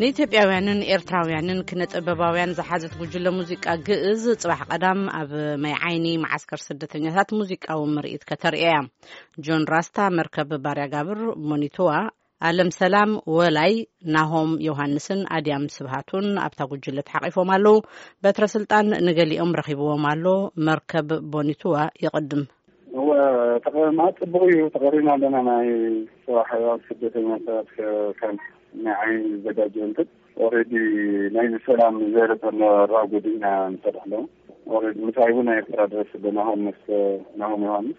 ንኢትዮጵያውያንን ኤርትራውያንን ክነጥበባውያን ዝሓዘት ጉጅለ ሙዚቃ ግእዝ ጽባሕ ቀዳም ኣብ ማይ ዓይኒ መዓስከር ስደተኛታት ሙዚቃዊ ምርኢት ከተርእያ ጆን ራስታ መርከብ ባርያ ጋብር ሞኒቶዋ ኣለም ሰላም ወላይ ናሆም ዮሃንስን ኣድያም ስብሃቱን ኣብታ ጉጅለ ተሓቂፎም ኣለዉ በትረ ስልጣን ንገሊኦም ረኺብዎም ኣሎ መርከብ ቦኒትዋ ይቕድም ተቐማ ፅቡቅ እዩ ተቐሪና ኣለና ናይ ስራሕ ስደተኛታት ከም ናይ ዓይኒ ዘጋጀ እንትን ኦሬዲ ናይ ሰላም ዘረተ ራጎዲ ኢና ንሰራሕ ኣለዉ ኦሬዲ ምሳይ እውን ናይ ኤርትራ ድረስ ናሆም ምስ ናሆም ዮሃንስ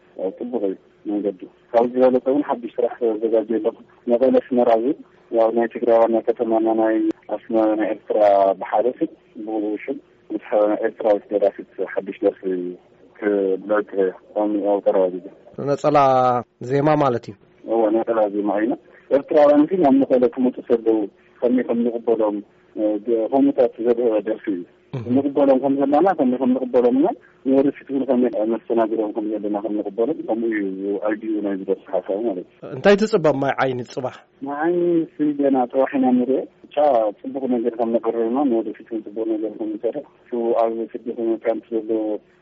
ፅቡቅ እዩ መንገዱ ካብ ዝበለፀ እውን ሓዱሽ ስራሕ ኣዘጋጀ ኣለኩ መቐለ ኣስመራ ዝብል ያው ናይ ትግራይ ዋና ከተማ እና ናይ ኣስመ ናይ ኤርትራ ብሓደ ሲ ብውሽም ምስ ኤርትራዊት ደራሲት ሓዱሽ ደርፊ ክብለጥ ኣብ ቀረባ ግዜ ነፀላ ዜማ ማለት እዩ እወ ነፀላ ዜማ ኣይና ኤርትራውያን ግን ኣብ መቐለ ክመፁ ሰለዉ ከመይ ከም ንቕበሎም ከምኡታት ዘድህበ ደርፊ እዩ ንቕበሎም ከም ዘላና ከምኡ ከም ንቕበሎም ኢና ንወደፊት እውን ከመይ ነስተናግዶም ከም ዘለና ከም ንቕበሎም ከምኡ እዩ ኣዲኡ ናይ ዝደርሲ ሓሳቡ ማለት እዩ እንታይ ትፅበ ማይ ዓይኒ ፅባሕ ማይ ዓይኒ ሲ ገና ፅባሕ ኢና ንሪኦ ብቻ ፅቡቕ ነገር ከም ነቕርብና ንወደፊት እውን ፅቡቕ ነገር ከም ንሰርሕ ኣብ ስደተኛ ካምፕ ዘሎ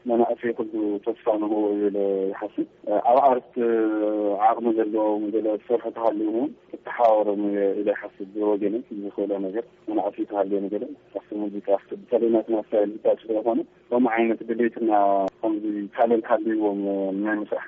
መናእሰይ ኩሉ ተስፋ ንህቦ እዩ ኢለ ይሓስብ። ኣብ ኣርት ዓቕሚ ዘለዎም ገለ ዝሰርሑ ተሃልዮም እውን ክተሓባበሮም እየ ኢለ ይሓስብ። ብወገነይ ዝኽእሎ ነገር መናእሰይ ተሃልዮም ገለ ኣብቲ ሙዚቃ ክት በተለይ ናትና ስታይል ብቻ ስለዝኾነ ከምኡ ዓይነት ድሌትና ከምዚ ታለንት ሃልይዎም ናይ ምስራሕ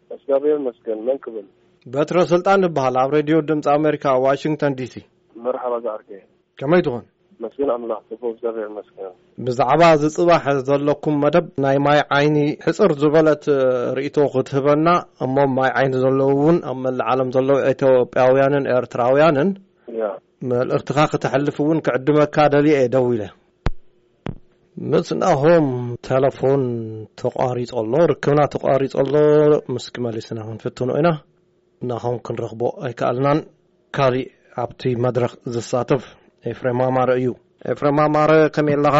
ኣስጋብሔር ይመስገን መን ክብል በትረ ስልጣን እብሃል ኣብ ረድዮ ድምፂ ኣሜሪካ ዋሽንግተን ዲሲ መርሓባ ዝዓርከይ ከመይ ትኾን መስገን ኣምላኽ ጽቡቅ እግዚኣብሔር ይመስገን። ብዛዕባ እዚ ጽባሕ ዘለኩም መደብ ናይ ማይ ዓይኒ ሕጽር ዝበለት ርእቶ ክትህበና እሞ ማይ ዓይኒ ዘለዉ እውን ኣብ መላእ ዓለም ዘለዉ ኢትዮጵያውያንን ኤርትራውያንን ያ መልእኽትኻ ክተሕልፍ እውን ክዕድመካ ደልየ እየ ደዊለ። ምስ ናሆም ተለፎን ተቋሪፁ ኣሎ ርክብና ተቋሪፁ ኣሎ ምስ ክመሊስና ክንፍትኖ ኢና ናሆም ክንረኽቦ ኣይከኣልናን ካሊእ ኣብቲ መድረኽ ዝሳተፍ ኤፍሬም ኣማረ እዩ ኤፍሬም ኣማረ ከመይ ኣለኻ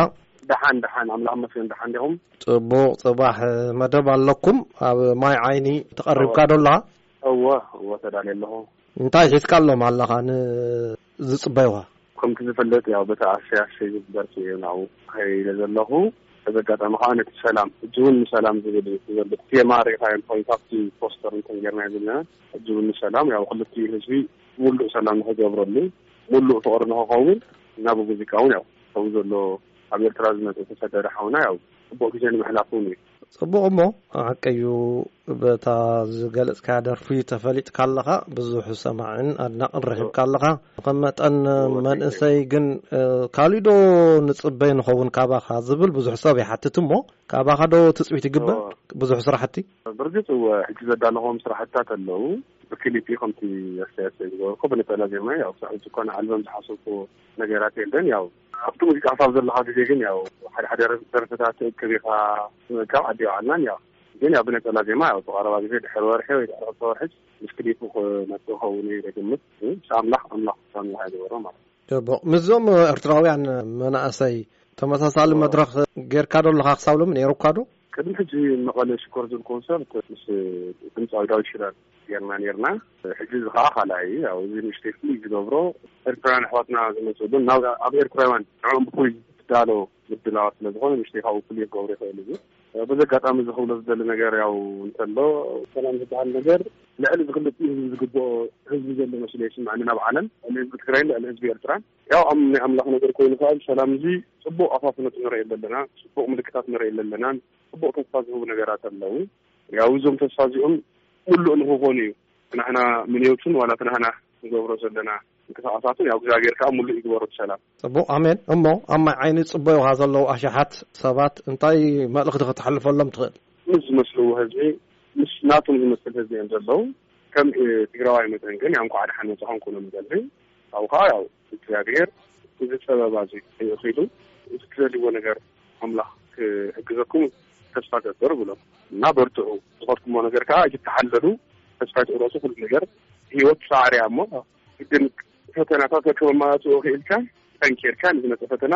ደሓን ደሓን ኣምላኽ መስገን ደሓን ዲኹም ፅቡቕ ፅባሕ መደብ ኣለኩም ኣብ ማይ ዓይኒ ተቐሪብካ ዶ ኣለኻ እወ እወ ተዳልየ ኣለኹ እንታይ ሒዝካሎም ኣለኻ ንዝጽበዩኻ? ከምቲ ዝፍለጥ ያው በቲ ኣሰይ ኣሰይ ዝብል ደርፊ እየ ናብኡ ከይደ ዘለኹ። በዚ ኣጋጣሚ ከኣ ነቲ ሰላም ሕጂ ውን ንሰላም ዝብል ዝብል ቴማ ሪእኻዮ እንተኾይንካ ኣብቲ ፖስተር እንተ ጌርናዮ ዘለና ሕጂ ውን ንሰላም ያው ክልቲኡ ህዝቢ ሙሉእ ሰላም ንኽገብረሉ ሙሉእ ፍቕሪ ንኽኸውን እና ብሙዚቃ ውን ያው ከምኡ ዘሎ ካብ ኤርትራ ዝመጸ ተሰደደ ሓውና ያው ጽቡቕ ግዜ ንምሕላፍ ውን እዩ። ጽቡቅ እሞ ሓቀዩ በታ ዝገለጽካያ ደርፊ ተፈሊጥካ ኣለኻ ብዙሕ ሰማዕን ኣድናቅን ረኺብካ ኣለኻ ከም መጠን መንእሰይ ግን ካሊእዶ ንጽበይ ንኸውን ካባኻ ዝብል ብዙሕ ሰብ ይሓትት እሞ ካባኻ ዶ ትጽቢት ይግበር ብዙሕ ስራሕቲ ብርግጽ እወ ሕጂ ዘዳለኹዎም ስራሕትታት ኣለዉ ብክሊፒ ከምቲ ኣስተያየት ዝገበርኩ ብነጠላ ዜማ ያው ሳዕ ዝኾነ ኣልበም ዝሓሰብኩዎ ነገራት የለን ያው ኣብቲ ሙዚቃ ክሳብ ዘለኻ ግዜ ግን ያው ሓደ ሓደ ደርፍታት ትእክብ ኢኻ ምእካብ ዓዲ ይውዓልናን ያው ግን ያው ብነጸላ ዜማ ያው ብቐረባ ግዜ ድሕሪ ወርሒ ወይ ድሕሪ ክልተ ወርሒ ምስ ክሊፑ ክመጽእ ክኸውን እዩ ዝግምት ምስ ኣምላኽ ኣምላኽ ፍጻሜ ይሃ ዝበሮ ማለት ደቡቕ ምስዞም ኤርትራውያን መናእሰይ ተመሳሳሊ መድረኽ ጌርካ ዶ ኣለኻ ክሳብ ሎሚ ነይሩካ ዶ ቅድሚ ሕጂ መቐለ ሽኮር ዝብል ኮንሰርት ምስ ድምጻዊ ዳዊት ሽረ ጌርና ኔርና። ሕጂ እዚ ከዓ ካልኣይ እዩ። ያው እዚ ንእሽተይ ፍሉይ ዝገብሮ ኤርትራውያን ኣሕዋትና ዝመጽእሉ ኣብ ኤርትራውያን ንዕኦም ብፍሉይ ዝዳሎ ምድላዋት ስለ ዝኾነ ንእሽተይ ካብኡ ፍሉይ ክገብሮ ይኽእል እዚ በዚ ኣጋጣሚ እዚ ክብሎ ዝደሊ ነገር ያው እንተሎ ሰላም ዝበሃል ነገር ልዕሊ ዝክልቲኡ ህዝቢ ዝግብኦ ህዝቢ ዘሎ መስለ ይስምዐኒ ናብ ዓለም ልዕሊ ህዝቢ ትግራይን ልዕሊ ህዝቢ ኤርትራን ያው ኣብ ናይ ኣምላኽ ነገር ኮይኑ ከኣ ሰላም እዚ ጽቡቕ ኣፋፍኖት ንርኢ ኣለና ጽቡቕ ምልክታት ንርኢ ኣለና ጽቡቕ ተስፋ ዝህቡ ነገራት ኣለዉ ያው እዞም ተስፋ እዚኦም ምሉእ ንክኾኑ እዩ ናህና ምንዮትን ዋላ ትናህና ንገብሮ ዘለና እንቅስቃሳትን ያው እግዚኣብሔር ከኣ ምሉእ ይግበሮ ሰላም ጽቡቕ ኣሜን እሞ ኣብ ማይ ዓይኒ ጽበዩኻ ዘለዉ ኣሽሓት ሰባት እንታይ መልእኽቲ ከተሕልፈሎም ትኽእል ምስ ዝመስልዎ ህዝቢ ምስ ናቶም ዝመስል ህዝቢ እዮም ዘለዉ ከም ትግራዋይ መጠን ግን ያው እንኳዕ ደሓን መጻኹም ክብሎም ይደሊ ካብኡ ከኣ ያው እግዚኣብሄር እዚ ጸበባ እዚ ኺዱ እዚ ትደልይዎ ነገር ኣምላኽ ክሕግዘኩም ተስፋ እገብር እብሎም እና በርትዑ ዝኸድኩሞ ነገር ከኣ ኣይትተሓለሉ ተስፋ ኣይትቑረጹ ኩሉ ነገር ህይወት ጻዕሪ እያ እሞ ግድን ፈተናታት ከከመማላጽኡ ኺኢልካ ጠንኪርካ ንዝመጸ ፈተና